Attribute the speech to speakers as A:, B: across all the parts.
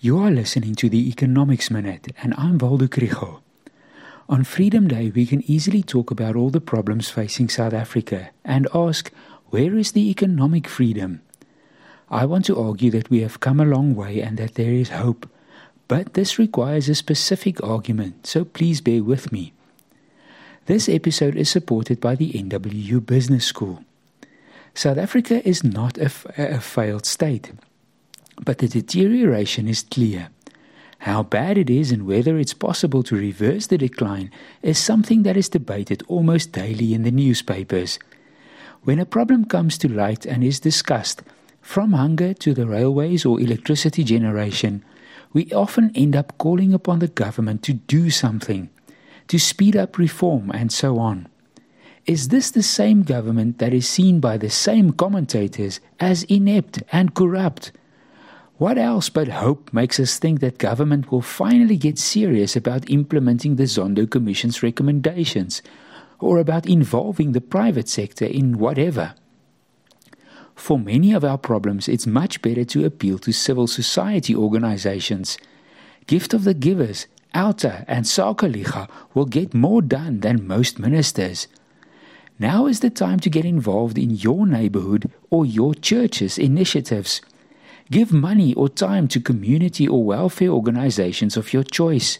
A: You are listening to the Economics Minute, and I'm Waldo Krugell. On Freedom Day, we can easily talk about all the problems facing South Africa and ask, where is the economic freedom? I want to argue that we have come a long way and that there is hope, but this requires a specific argument, so please bear with me. This episode is supported by the NWU Business School. South Africa is not a failed state, but the deterioration is clear. How bad it is and whether it's possible to reverse the decline is something that is debated almost daily in the newspapers. When a problem comes to light and is discussed, from hunger to the railways or electricity generation, we often end up calling upon the government to do something, to speed up reform, and so on. Is this the same government that is seen by the same commentators as inept and corrupt? What else but hope makes us think that government will finally get serious about implementing the Zondo Commission's recommendations or about involving the private sector in whatever? For many of our problems, it's much better to appeal to civil society organizations. Gift of the Givers, OUTA, and Sakeliga will get more done than most ministers. Now is the time to get involved in your neighborhood or your church's initiatives. Give money or time to community or welfare organizations of your choice.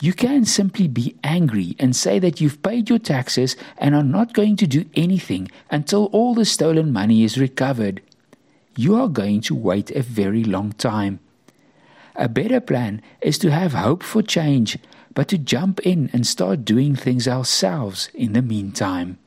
A: You can simply be angry and say that you've paid your taxes and are not going to do anything until all the stolen money is recovered. You are going to wait a very long time. A better plan is to have hope for change, but to jump in and start doing things ourselves in the meantime.